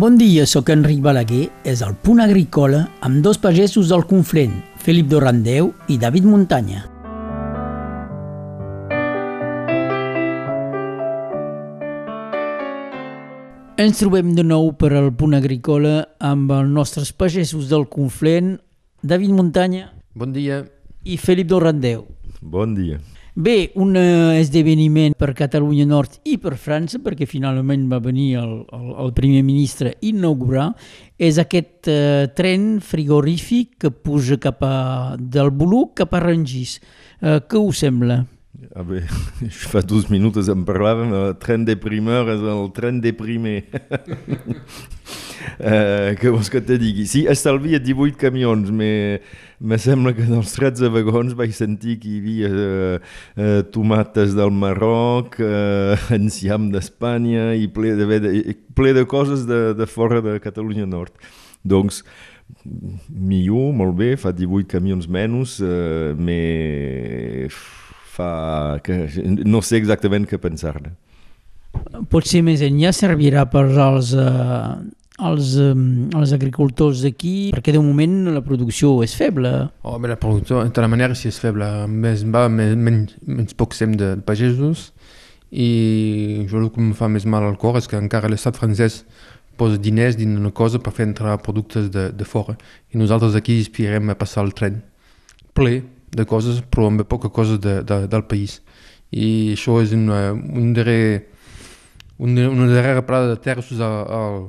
Bon dia, sóc Enric Balaguer, és el Punt Agrícola amb dos pagesos del Conflent, Felip Dorrandeu i David Muntanya. Ens trobem de nou per al Punt Agrícola amb els nostres pagesos del Conflent, David Muntanya Bon dia. i Felip Dorrandeu. Bon dia. Bé, un eh, esdeveniment per Catalunya Nord i per França, perquè finalment va venir el, el, el primer ministre a inaugurar, és aquest eh, tren frigorífic que puja cap a, del Boluc cap a Rangis. Eh, què us sembla? Ah bé, fa dos minuts en parlàvem, el tren de primer és el tren de primer. uh, què vols que te digui? Sí, estalvia 18 camions, me, me sembla que dels 13 vagons vaig sentir que hi havia uh, uh, tomates del Marroc, uh, enciam d'Espanya i ple de, de, ple de coses de, de fora de Catalunya Nord. Doncs, millor, molt bé, fa 18 camions menys, uh, me fa que no sé exactament què pensar-ne. Potser més enllà servirà per als, eh, als, als agricultors d'aquí, perquè de moment la producció és feble. Oh, bé, la producció, de la manera, si és feble, més va, més, menys, menys poc sem de, de pagesos, i jo el que em fa més mal al cor és que encara l'estat francès posa diners dins una cosa per fer entrar productes de, de fora, i nosaltres aquí aspirem a passar el tren ple de coses, però amb poca cosa de, de, del país. I això és una, un darrer, una, una darrera parada de terços al, al,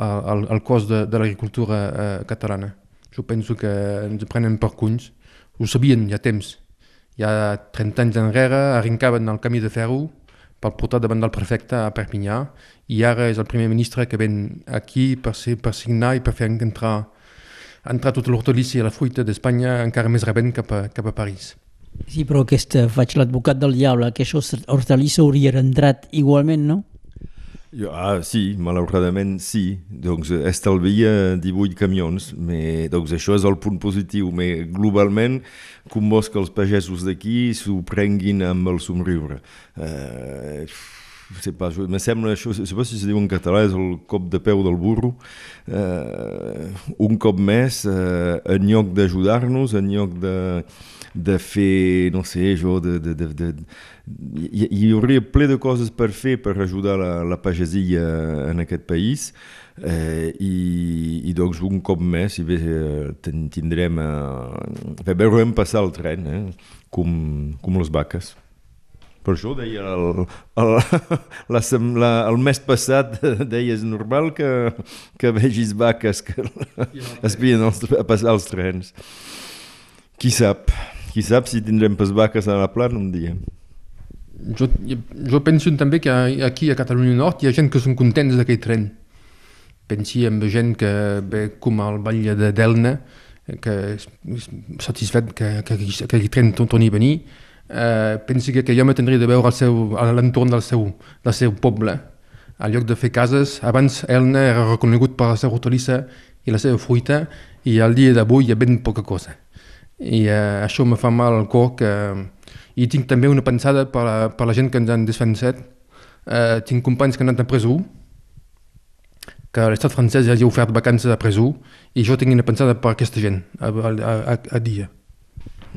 al, al cos de, de l'agricultura eh, catalana. Jo penso que ens prenen per cunys. Ho sabien ja temps. Ja 30 anys enrere arrencaven el camí de ferro per portar davant del prefecte a Perpinyà i ara és el primer ministre que ven aquí per, ser, per signar i per fer entrar entrar tota l'hortolissa i la fruita d'Espanya encara més rebent cap a, cap a París. Sí, però aquesta, faig l'advocat del diable, que això hortalissa hauria entrat igualment, no? Jo, ah, sí, malauradament sí. Doncs estalvia 18 camions, me, doncs això és el punt positiu. Me, globalment, com vols que els pagesos d'aquí s'ho prenguin amb el somriure. Eh, sé pas, me sembla això, sé pas si se diu en català, és el cop de peu del burro. Eh, un cop més, eh, en lloc d'ajudar-nos, en lloc de, de fer, no sé, jo, de, de, de, de, hi, hi hauria ple de coses per fer per ajudar la, la pagesia en aquest país eh, i, i doncs un cop més i bé, tindrem eh, veurem passar el tren eh, com, com les vaques per això deia el, el, la, la, el mes passat deia és normal que, que vegis vaques que espien els, a passar els trens. Qui sap? Qui sap si tindrem pas vaques a la plana un dia. Jo, jo penso també que aquí a Catalunya Nord hi ha gent que són contents d'aquell tren. Pensi en gent que ve com al Vall de Delna que és satisfet que, que, que aquell tren torni a venir eh, pensi que, que jo m'atendria de veure al seu, a l'entorn del, seu, del seu poble. Al lloc de fer cases abans Elna era reconegut per la seva hortalissa i la seva fruita i al dia d'avui hi ha ben poca cosa. I eh, això me fa mal al cor que... i tinc també una pensada per la, per la gent que ens han defensat eh, tinc companys que han anat a presó que l'estat francès ja hagi ofert vacances a presó i jo tinc una pensada per aquesta gent a, a, a, a dia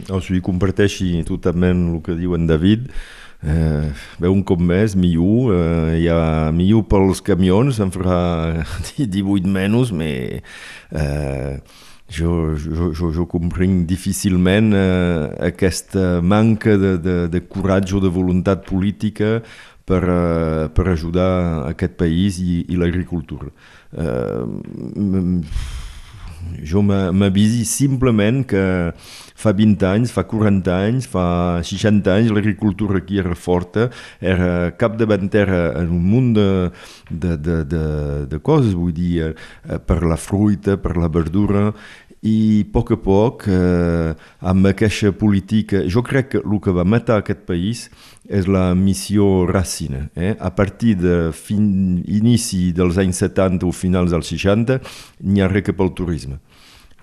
o sigui, comparteixi totalment el que diu en David eh, bé, un cop més, millor eh, hi ha millor pels camions en farà 18 menys però eh, jo, jo, jo, jo comprenc difícilment eh, aquesta manca de, de, de coratge o de voluntat política per, uh, per ajudar aquest país i, i l'agricultura. Uh, jo m'avisi simplement que fa 20 anys, fa 40 anys, fa 60 anys l'agricultura aquí era forta, era capdavantera en un munt de, de, de, de, de coses, vull dir, per la fruita, per la verdura, i a poc a poc, eh, amb aquesta política, jo crec que el que va matar aquest país és la missió Racine. Eh? A partir de fin, inici dels anys 70 o finals dels 60, n'hi ha res que pel turisme.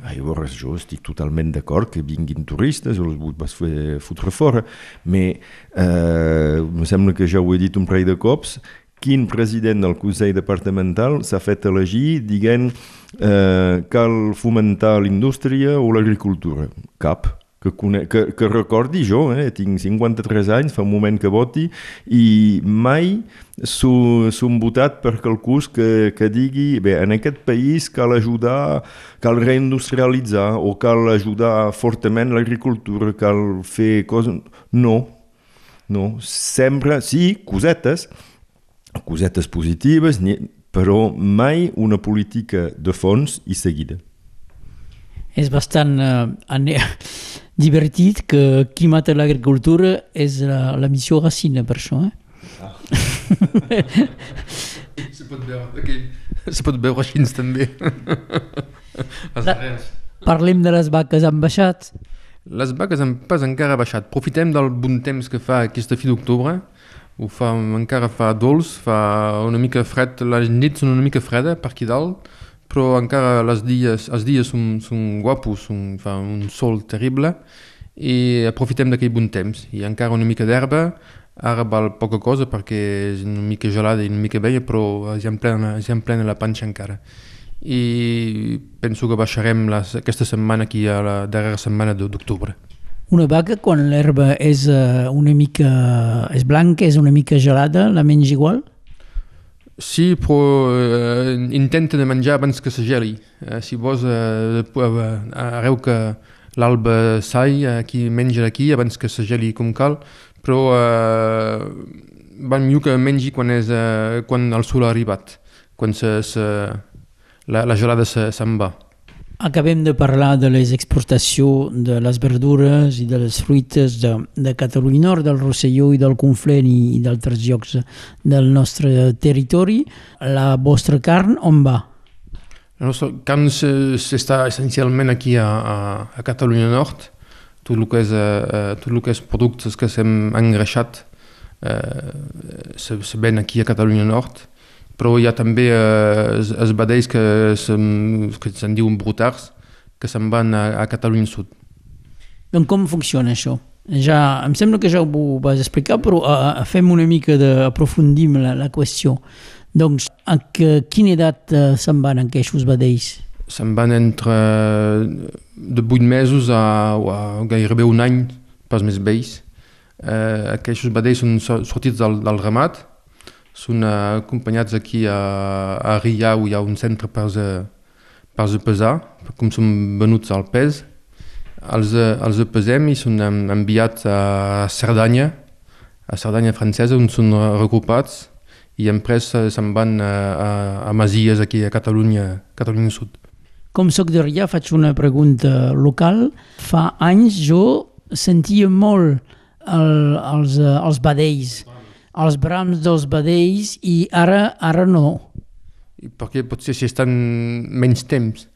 Llavors jo estic totalment d'acord que vinguin turistes, els vas fer fotre fora, però eh, em sembla que ja ho he dit un parell de cops, quin president del Consell Departamental s'ha fet elegir dient eh, cal fomentar l'indústria o l'agricultura? Cap. Que, que, que recordi jo, eh, tinc 53 anys, fa un moment que voti, i mai s'han votat per qualcú que, que digui bé, en aquest país cal ajudar, cal reindustrialitzar o cal ajudar fortament l'agricultura, cal fer coses... No, no, sempre, sí, cosetes, cosetes positives, però mai una política de fons i seguida. És bastant uh, divertit que qui mata l'agricultura és la, la missió Racine, per això. Eh? Ah. se pot veure, okay. se pot veure així també. la, parlem de les vaques, han baixat? Les vaques han pas encara baixat. Profitem del bon temps que fa aquesta fi d'octubre. Ho fa, encara fa dolç, fa una mica fred, les nits són una mica freda per aquí dalt, però encara les dies, els dies són, són guapos, són, fa un sol terrible i aprofitem d'aquell bon temps. Hi ha encara una mica d'herba, ara val poca cosa perquè és una mica gelada i una mica vella, però ja en plena, ja en plena la panxa encara. I penso que baixarem les, aquesta setmana aquí a la darrera setmana d'octubre. Una vaca, quan l'herba és uh, una mica és blanca, és una mica gelada, la menys igual? Sí, però eh, intenta de menjar abans que se geli. Eh, si vols, eh, arreu que l'alba sai, aquí menja aquí abans que se geli com cal, però eh, va millor que mengi quan, és, eh, quan el sol ha arribat, quan se, se, la, la gelada se'n se va. Acabem de parlar de les exportacions de les verdures i de les fruites de, de Catalunya Nord, del Rosselló i del Conflent i, i d'altres llocs del nostre territori. La vostra carn on va? La nostra carn s'està essencialment aquí a, a, a Catalunya Nord. Tot el és, uh, tot el que és productes que s'hem engreixat uh, se, se ven aquí a Catalunya Nord però hi ha també eh, els, els badells que se'n se diuen brutars, que se'n van a, a Catalunya Sud. Doncs com funciona això? Ja, em sembla que ja ho vas explicar, però a, a fem una mica d'aprofundim la, la qüestió. Doncs, a que, quina edat uh, se'n van aquests vedells? Se'n van entre de 8 mesos a, a gairebé un any, pas més vells. Eh, aquests vedells són sortits del, del ramat, són acompanyats aquí a, a on hi ha un centre per, per pesar, com són venuts al pes. Els, els pesem i són enviats a Cerdanya, a Cerdanya francesa, on són regrupats i després se'n van a, a, a Masies, aquí a Catalunya, Catalunya Sud. Com sóc de Rià, faig una pregunta local. Fa anys jo sentia molt el, els, els badells els brams dels vedells i ara ara no. I perquè potser si estan menys temps.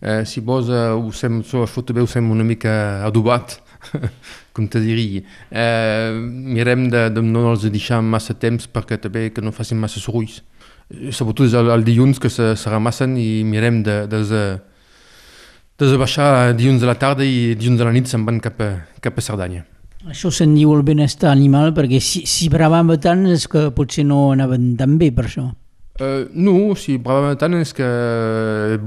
Eh, si vols, eh, ho sem, això també ho sem una mica adobat, com te diria. Eh, mirem de, de no els deixar massa temps perquè també que no facin massa sorolls. Eh, sobretot el, el dilluns que se, se ramassen i mirem de, de, de, de baixar dilluns de la tarda i dilluns de la nit se'n van cap a, cap a Cerdanya. Això se'n diu el benestar animal, perquè si, si bravava tant és que potser no anaven tan bé per això. Uh, no, si bravava tant és que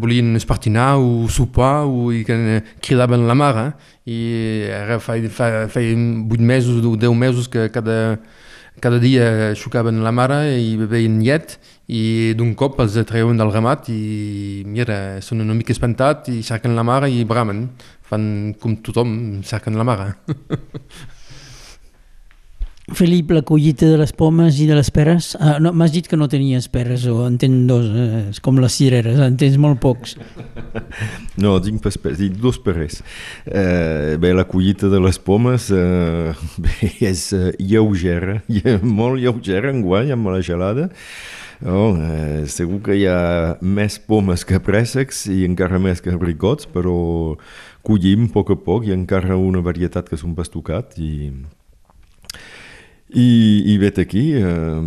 volien espartinar o sopar o i que cridaven la mare. I ara feien fa, fa 8 mesos o 10 mesos que cada, cada dia xocaven la mare i beveien llet i d'un cop els treuen del ramat i mira, són una mica espantat i cerquen la mare i bramen fan com tothom, cerquen la mare. Felip, la collita de les pomes i de les peres, uh, no, m'has dit que no tenies peres, o en tens dos, eh, és com les cireres, en tens molt pocs. No, tinc, pas peres, tinc dos peres. Eh, bé, la collita de les pomes eh, bé, és uh, lleugera, molt lleugera en guany amb la gelada, Oh, eh, segur que hi ha més pomes que préssecs i encara més que abricots, però collim a poc a poc, ha encara una varietat que són pastucat i, i, i vet aquí, eh,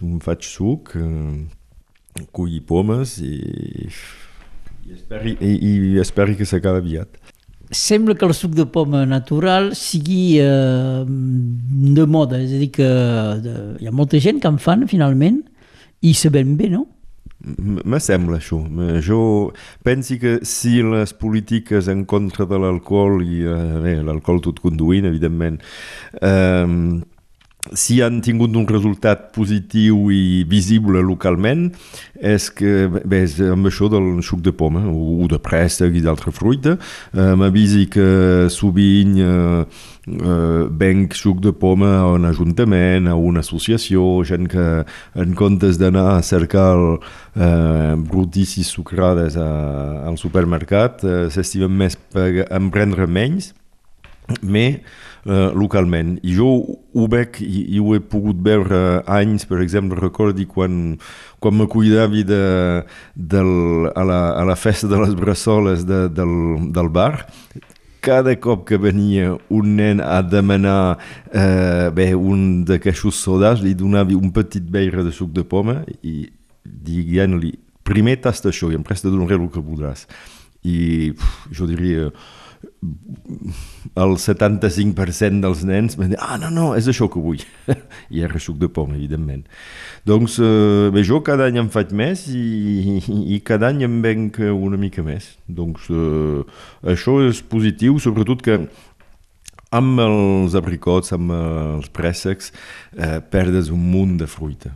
em faig suc, eh, collir pomes i, i, esperi, i, i esperi que s'acabi aviat. sembla que el suc de poma natural sigui eh, de moda, és a dir, que de, hi ha molta gent que en fan finalment i se bé, no? Me sembla això. Jo penso que si les polítiques en contra de l'alcohol i eh, l'alcohol tot conduint, evidentment, eh, si han tingut un resultat positiu i visible localment és que bé, és amb això del suc de poma o, de préssec i d'altra fruita eh, m'avisi que sovint eh, eh, venc suc de poma a un ajuntament, a una associació, gent que en comptes d'anar a cercar el, eh, brutícies sucrades a, al supermercat eh, s'estimen més per emprendre menys, però eh, localment. I jo ho veig i, i ho he pogut veure anys, per exemple, recordi quan, quan me cuidava de, del, a, la, a la festa de les bressoles de, del, del bar, cada cop que venia un nen a demanar eh, bé, un d'aquests sodars, li donava un petit beire de suc de poma i dient-li primer tasta això i em presta donaré el que voldràs. I pf, jo diria el 75% dels nens van dir, ah, no, no, és això que vull. I era suc de poma, evidentment. Doncs eh, bé, jo cada any en faig més i, i cada any em venc una mica més. Doncs eh, això és positiu, sobretot que amb els abricots, amb els préssecs, eh, perdes un munt de fruita.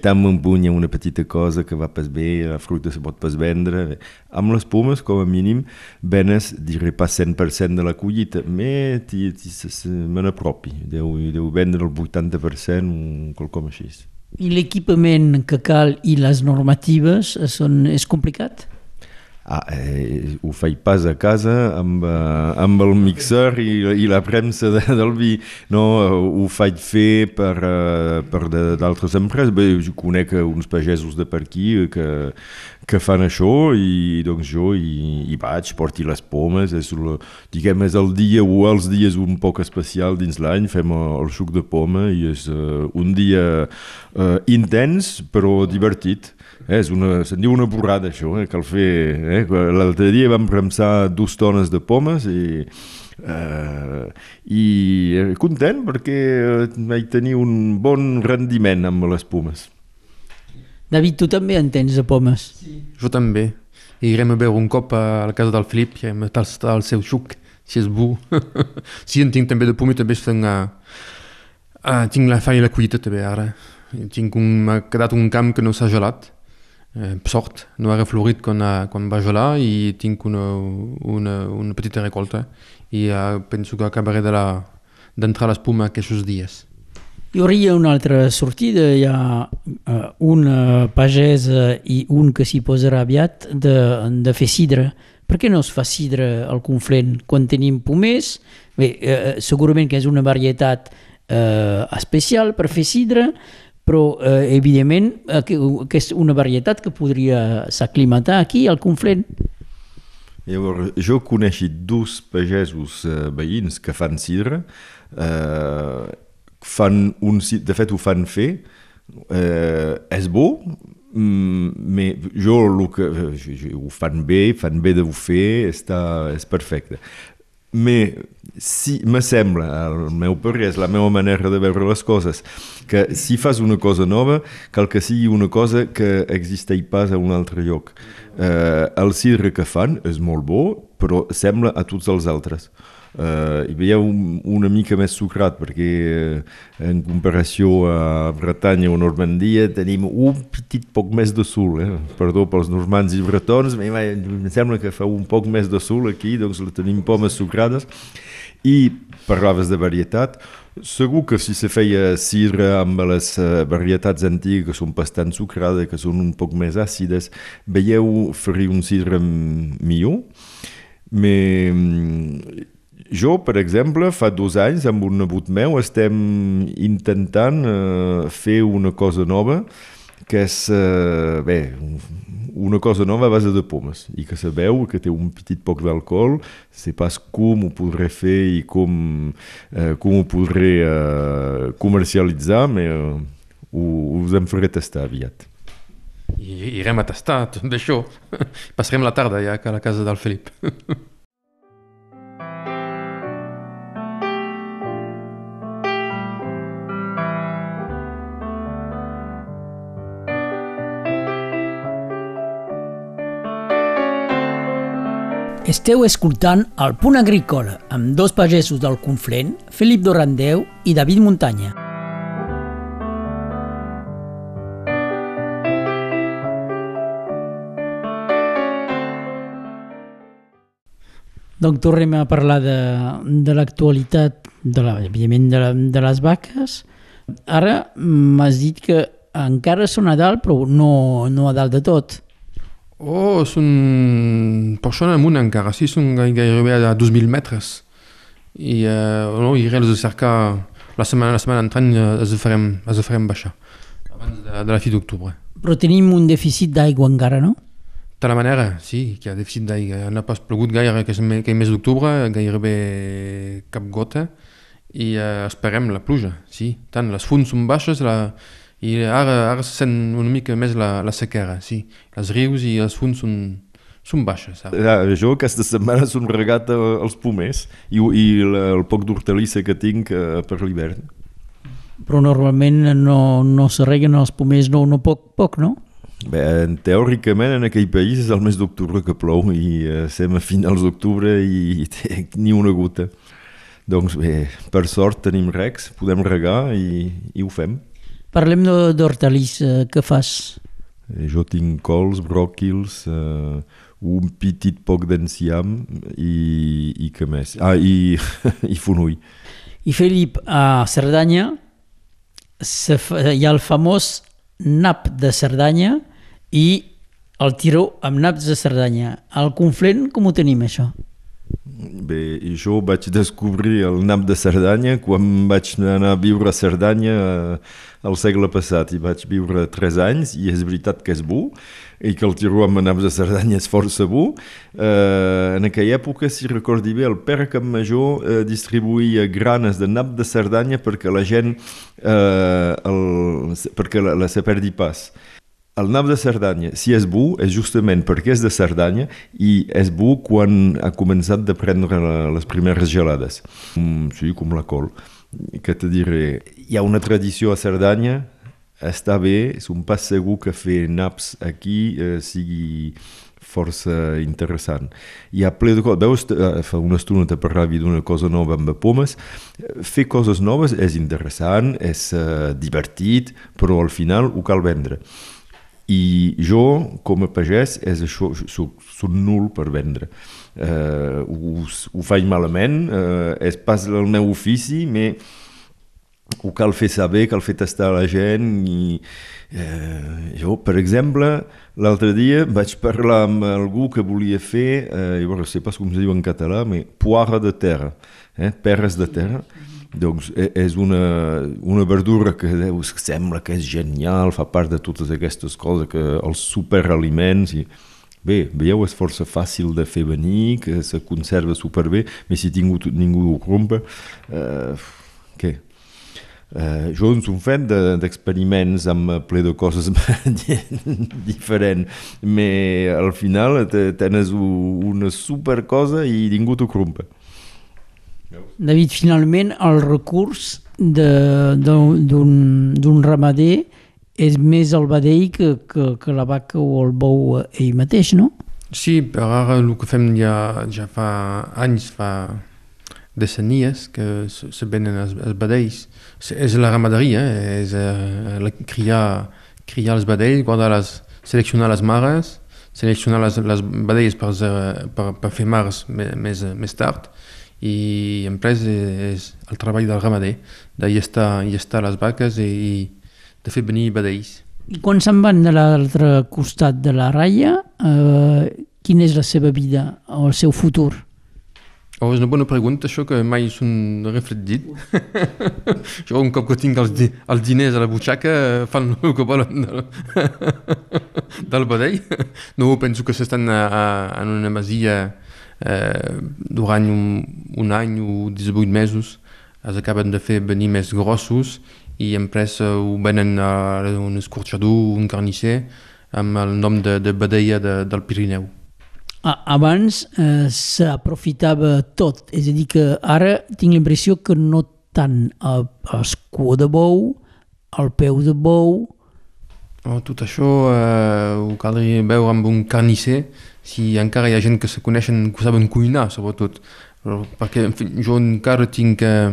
Tam un puny una petita cosa que va pas bé, la fruita se pot pas vendre. Amb les pomes, com a mínim, venes, diré pas 100% de la collita, però me n'apropi. Deu, deu vendre el 80%, un quelcom així. I l'equipament que cal i les normatives són, és complicat? Ah, eh, ho faig pas a casa amb, eh, amb el mixer i, i la premsa de, del vi. No, ho faig fer per, uh, per d'altres empreses. Bé, jo conec uns pagesos de per aquí que, que fan això i doncs jo hi, hi vaig, porti les pomes, és, el, diguem, és el dia o els dies un poc especial dins l'any, fem el suc de poma i és uh, un dia uh, intens però divertit. Eh, és una, se'n diu una borrada, això, eh, cal fer... Eh? L'altre dia vam premsar dues tones de pomes i, eh, i content perquè vaig tenir un bon rendiment amb les pomes. David, tu també en tens de pomes? Sí. Jo també. I irem a veure un cop a la casa del Filip i hem tastar el seu suc, si és bu. sí, en tinc també de pomes, també estan a... Uh, tinc la falla i la collita també ara. Tinc un, m'ha quedat un camp que no s'ha gelat eh, sort, no ha reflorit quan, ha, quan va gelar i tinc una, una, una petita recolta i eh, penso que acabaré d'entrar de l'espuma aquests dies. Hi hauria una altra sortida, hi ha uh, una pagesa i un que s'hi posarà aviat de, de fer sidra. Per què no es fa sidra al Conflent quan tenim pomers? Bé, uh, segurament que és una varietat uh, especial per fer sidra, però eh, evidentment eh, que, és una varietat que podria s'aclimatar aquí al Conflent. Llavors, jo coneix dos pagesos eh, veïns que fan sidra, eh, fan un, de fet ho fan fer, eh, és bo, mm, jo el que, ho fan bé, fan bé de ho fer, està, és perfecte. Me, si, me sembla, el meu parer, és la meva manera de veure les coses, que si fas una cosa nova, cal que sigui una cosa que existeix pas a un altre lloc. Eh, el sidre que fan és molt bo, però sembla a tots els altres. Uh, hi veieu un, una mica més sucrat perquè uh, en comparació a Bretanya o Normandia tenim un petit poc més de sul eh? perdó pels normands i bretons em sembla que fa un poc més de sul aquí doncs la tenim pomes sucrades i parlaves de varietat segur que si se feia sidra amb les uh, varietats antigues que són bastant sucrades, que són un poc més àcides veieu fer un sidra millor però jo, per exemple, fa dos anys, amb un nebot meu, estem intentant uh, fer una cosa nova, que és, uh, bé, una cosa nova a base de pomes, i que sabeu que té un petit poc d'alcohol, sé pas com ho podré fer i com, uh, com ho podré comercialitzar, però uh, us en faré tastar aviat i irem a tastar tot això. Passarem la tarda ja a la casa del Felip. Esteu escoltant El Punt Agrícola amb dos pagesos del Conflent, Felip Dorrandeu i David Muntanya. Donc tornem a parlar de, de l'actualitat, de la, evidentment de, la, de les vaques. Ara m'has dit que encara són a dalt, però no, no a dalt de tot. Oh, són per això amunt encara, sí, són gairebé a 2.000 metres. I uh, no, iré els cercar la setmana, la setmana entrant els farem, els farem baixar, abans de, de la fi d'octubre. Però tenim un dèficit d'aigua encara, no? De la manera, sí, que hi ha dèficit d'aigua. No ha pas plogut gaire que mes d'octubre, gairebé cap gota, i uh, esperem la pluja, sí. Tant les fonts són baixes, la, i ara, ara se sent una mica més la, la sequera, sí. Els rius i els fonts són, són baixes. Ja, jo aquesta setmana són regat els pomers i, i el, el poc d'hortalissa que tinc uh, per l'hivern. Però normalment no, no se reguen els pomers, no, no poc, poc, no? Bé, teòricament en aquell país és el mes d'octubre que plou i eh, estem a finals d'octubre i, i ni una gota. Doncs bé, per sort tenim recs, podem regar i, i ho fem. Parlem d'hortalissa, què fas? Eh, jo tinc cols, bròquils, eh, un petit poc d'enciam i, i què més? Ah, i, i fonull. I Felip, a Cerdanya hi ha el famós nap de Cerdanya i el tiró amb naps de Cerdanya. Al Conflent, com ho tenim, això? Bé, jo vaig descobrir el nap de Cerdanya quan vaig anar a viure a Cerdanya al segle passat i vaig viure 3 anys i és veritat que és bo i que el tiró amb naps de Cerdanya és força bo. Eh, en aquella època, si recordi bé, el pare Campmajor eh, distribuïa granes de nap de Cerdanya perquè la gent eh, el, perquè la, la se perdi pas. El nap de Cerdanya, si és bo, és justament perquè és de Cerdanya i és bo quan ha començat de prendre les primeres gelades. Mm, sí, com la col. Que te diré, hi ha una tradició a Cerdanya, està bé, és un pas segur que fer naps aquí eh, sigui força interessant. Hi ha ple de coses. Veus, eh, fa una estona te parlava d'una cosa nova amb pomes. Fer coses noves és interessant, és uh, divertit, però al final ho cal vendre. I jo, com a pagès, és això, soc, soc nul per vendre. Uh, ho, ho faig malament, uh, és pas el meu ofici, però ho cal fer saber, cal fer tastar la gent i eh, jo, per exemple, l'altre dia vaig parlar amb algú que volia fer, eh, jo no sé pas com es diu en català, però poire de terra, eh, perres de terra, doncs e, és una, una verdura que sembla que és genial, fa part de totes aquestes coses, que els superaliments... I, bé, veieu, és força fàcil de fer venir, que se conserva superbé, però si ningú, ningú ho compra, eh, què? Eh, jo ens un fet d'experiments de, amb ple de coses diferents, però al final tens una super cosa i ningú t'ho crumpa. David, finalment el recurs d'un ramader és més el vedell que, que, que la vaca o el bou ell mateix, no? Sí, però ara el que fem ja, ja fa anys, fa decennies que se venen els, els vedells. És la ramaderia, és uh, la, criar, criar els vedells, guardar les, seleccionar les mares, seleccionar les, les vedells per, per, per fer mares més, més tard i en pres és el treball del ramader, està, hi està les vaques i, i de fer venir vedells. I quan se'n van de l'altre costat de la ratlla, eh, quina és la seva vida o el seu futur? Oh, és una bona pregunta, això que mai s'han reflectit. jo, un cop que tinc els, di els diners a la butxaca, fan el que volen del, del vedell. No, penso que s'estan en una masia eh, durant un, un any o 18 mesos es acaben de fer venir més grossos i en pres ho venen a un escorxador, un carnisser, amb el nom de, de Badeia de, del Pirineu. Abans eh, s'aprofitava tot, és a dir que ara tinc la impressió que no tant el, el de bou, el peu de bou, Oh, tot això eh, ho caldria veure amb un carnisser si encara hi ha gent que se coneixen, que saben cuinar, sobretot. Però, perquè en fi, jo encara tinc... Eh,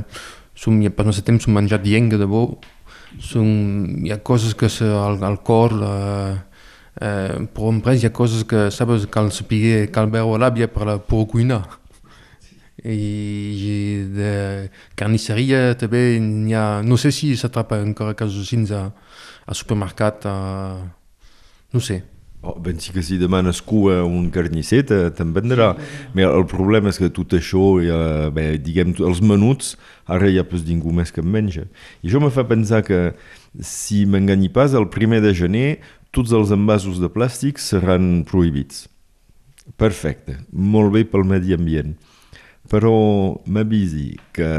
som, per nostre temps som menjat dienga de bo. Som, hi ha coses que se, al, al cor... Eh, eh, però en pres hi ha coses que sabes cal saber, cal veure l'àvia per, la, per cuinar. I de carnisseria també n'hi ha... No sé si s'atrapa encara casos així a, a supermercat, a... no sé. Oh, ben sí que si demanes cua un carnisser te'n vendrà. Sí. el problema és que tot això, ja, bé, diguem, els menuts, ara ja pues ningú més que en menja. I això me fa pensar que, si m'enganyi pas, el primer de gener tots els envasos de plàstic seran prohibits. Perfecte, molt bé pel medi ambient. Però m'avisi que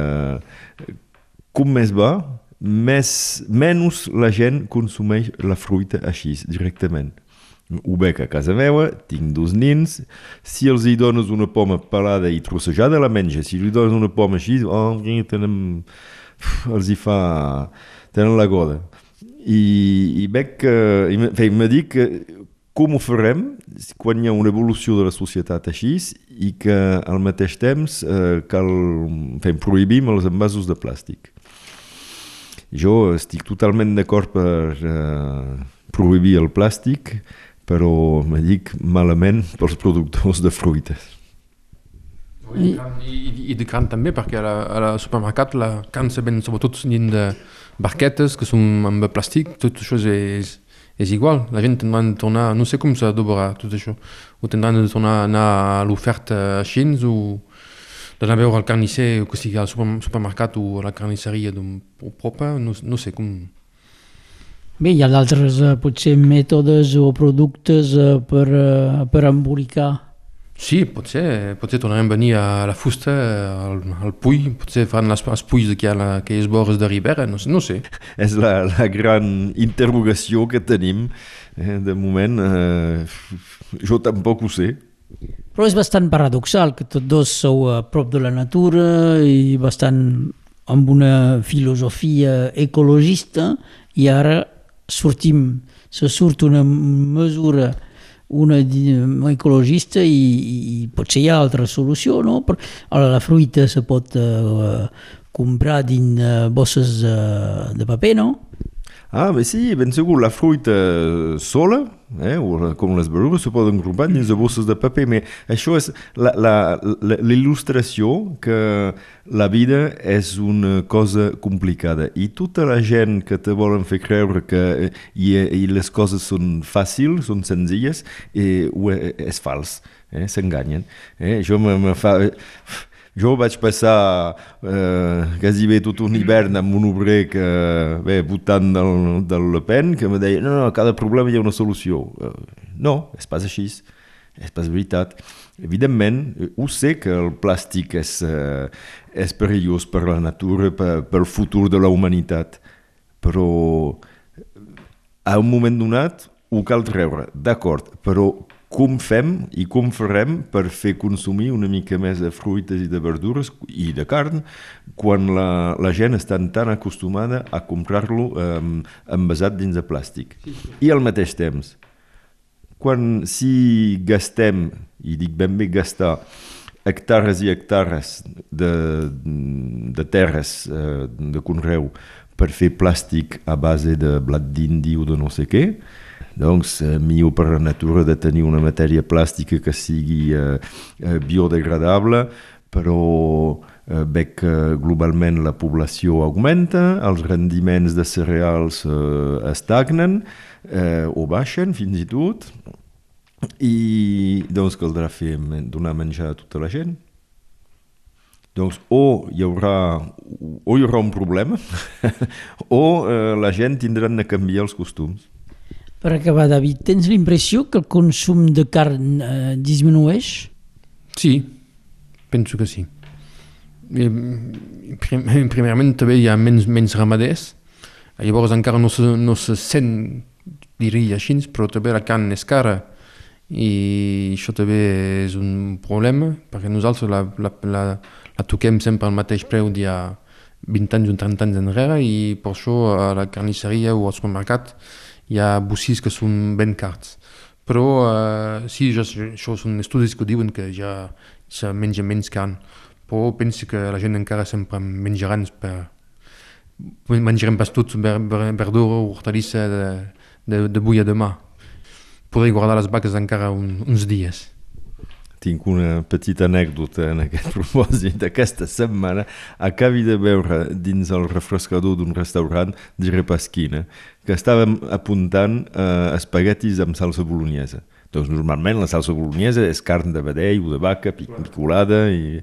com més va, més, menys la gent consumeix la fruita així, directament. Ho veig a casa meva, tinc dos nins, si els hi dones una poma pelada i trossejada, la menja. Si li dones una poma així, oh, tenen, els hi fa... tenen la goda. I, i veig que... I me dic que com ho farem quan hi ha una evolució de la societat així i que al mateix temps eh, cal, fem, prohibim els envasos de plàstic. Jo estic totalment d'acord per eh, prohibir el plàstic, però me dic malament pels productors de fruites. I, i, i de carn també, perquè a la, a la supermercat la carn se ven sobretot dins de barquetes que són amb plàstic, tot això és, és igual. La gent tindrà de tornar, no sé com s'adobarà tot això, o tindran de tornar a anar a l'oferta així o d'anar a veure el carnisser, que sigui al supermercat o a la carnisseria propa, no, no sé com... Bé, hi ha d'altres eh, potser mètodes o productes eh, per, eh, per embolicar Sí, potser, potser tornarem a venir a la fusta, al, al Puy, potser faran les, els Puys aquí a la, aquelles vores de Ribera, no, no sé. És la, la gran interrogació que tenim. Eh, de moment, eh, jo tampoc ho sé. Però és bastant paradoxal que tots dos sou a prop de la natura i bastant amb una filosofia ecologista i ara sortim, se surt una mesura una, ecologista i, i potser hi ha altra solució, no? Però, ara, la fruita se pot eh, comprar dins eh, bosses eh, de paper, no? Ah, bé sí, ben segur, la fruita sola, eh, o com les verdures, se poden agrupar dins de bosses de paper, però això és l'il·lustració que la vida és una cosa complicada i tota la gent que te volen fer creure que i, i les coses són fàcils, són senzilles, eh, és fals, eh, s'enganyen. Eh, això me, me fa... Jo vaig passar eh, quasi bé tot un hivern amb un obrer que, bé, votant del, del Le Pen, que me deia, no, no, cada problema hi ha una solució. Eh, no, és pas així, és pas veritat. Evidentment, ho sé que el plàstic és, eh, és perillós per la natura, per, pel futur de la humanitat, però a un moment donat ho cal treure, d'acord, però com fem i com farem per fer consumir una mica més de fruites i de verdures i de carn quan la, la gent està tan acostumada a comprar-lo eh, envasat dins de plàstic. Sí, sí. I al mateix temps, quan si gastem, i dic ben bé gastar, hectares i hectares de, de terres eh, de conreu per fer plàstic a base de blat d'indi o de no sé què, doncs, eh, millor per la natura de tenir una matèria plàstica que sigui eh, eh, biodegradable, però eh, veig que globalment la població augmenta, els rendiments de cereals eh, estagnen eh, o baixen fins i tot, i doncs caldrà fer, donar menjar a tota la gent. Doncs o hi haurà, o hi haurà un problema o eh, la gent tindrà de canviar els costums. Per acabar, David, tens l'impressió que el consum de carn eh, disminueix? Sí, penso que sí. I, prim, primerament també hi ha menys, menys ramaders, llavors encara no se, no se sent, diria així, però també la carn és cara i això també és un problema perquè nosaltres la, la, la, la toquem sempre al mateix preu d'hi ha 20 anys o 30 anys enrere i per això a la carnisseria o al supermercat hi ha bocis que són ben cars. Però eh, sí, ja, això són estudis que diuen que ja se menja menys carn, però penso que la gent encara sempre menjaran per, menjarem pas tot verdura o hortalissa de, de, de avui a demà. Podré guardar les vaques encara un, uns dies. Tinc una petita anècdota en aquest propòsit. Aquesta setmana acabi de veure dins el refrescador d'un restaurant de Repaskina que estàvem apuntant eh, espaguetis amb salsa bolognesa. Doncs normalment la salsa bolognesa és carn de vedell o de vaca picolada i,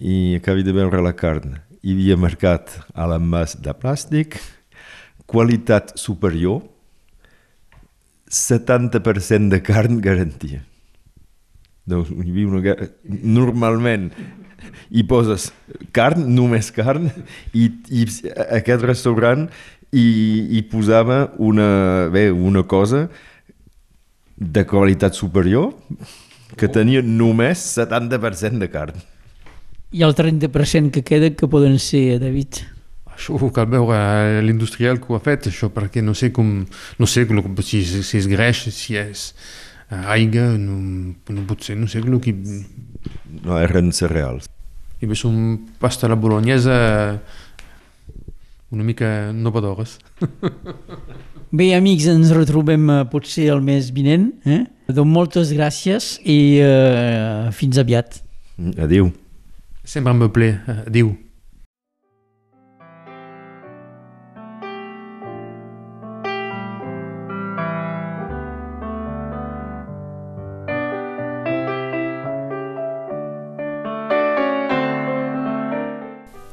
i acabi de veure la carn. Hi havia marcat a l'envàs de plàstic qualitat superior 70% de carn garantia. Doncs hi una... Normalment hi poses carn, només carn, i, i aquest restaurant hi, hi posava una, bé, una cosa de qualitat superior que tenia només 70% de carn. I el 30% que queda que poden ser, David? Això cal veure l'industrial que ho ha fet, això, perquè no sé com, no sé si, si és greix, si és aigua, no, no pot ser, no sé el que... No, eren cereals. I bé, són pasta a la bolognesa una mica innovadores. Bé, amics, ens retrobem uh, potser el mes vinent. Eh? Doncs moltes gràcies i uh, fins aviat. Adéu. Sempre me ple. Adéu.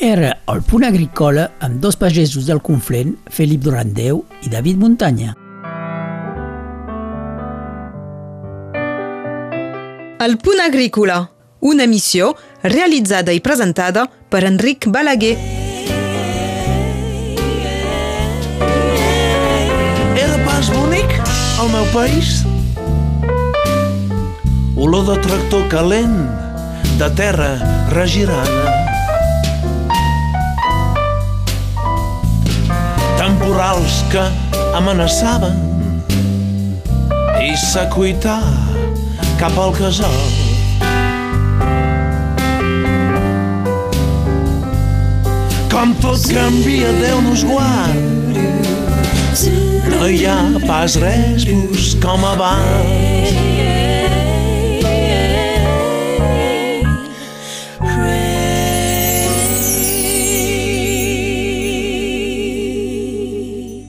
Era el punt agrícola amb dos pagesos del Conflent, Felip Durandeu i David Muntanya. El punt agrícola, una missió realitzada i presentada per Enric Balaguer. Era pas bonic, el meu país? Olor de tractor calent, de terra regirana. Temporals que amenaçaven i s'acuitar cap al casal. Com tot canvia, Déu nos guard. No hi ha pas res com abans.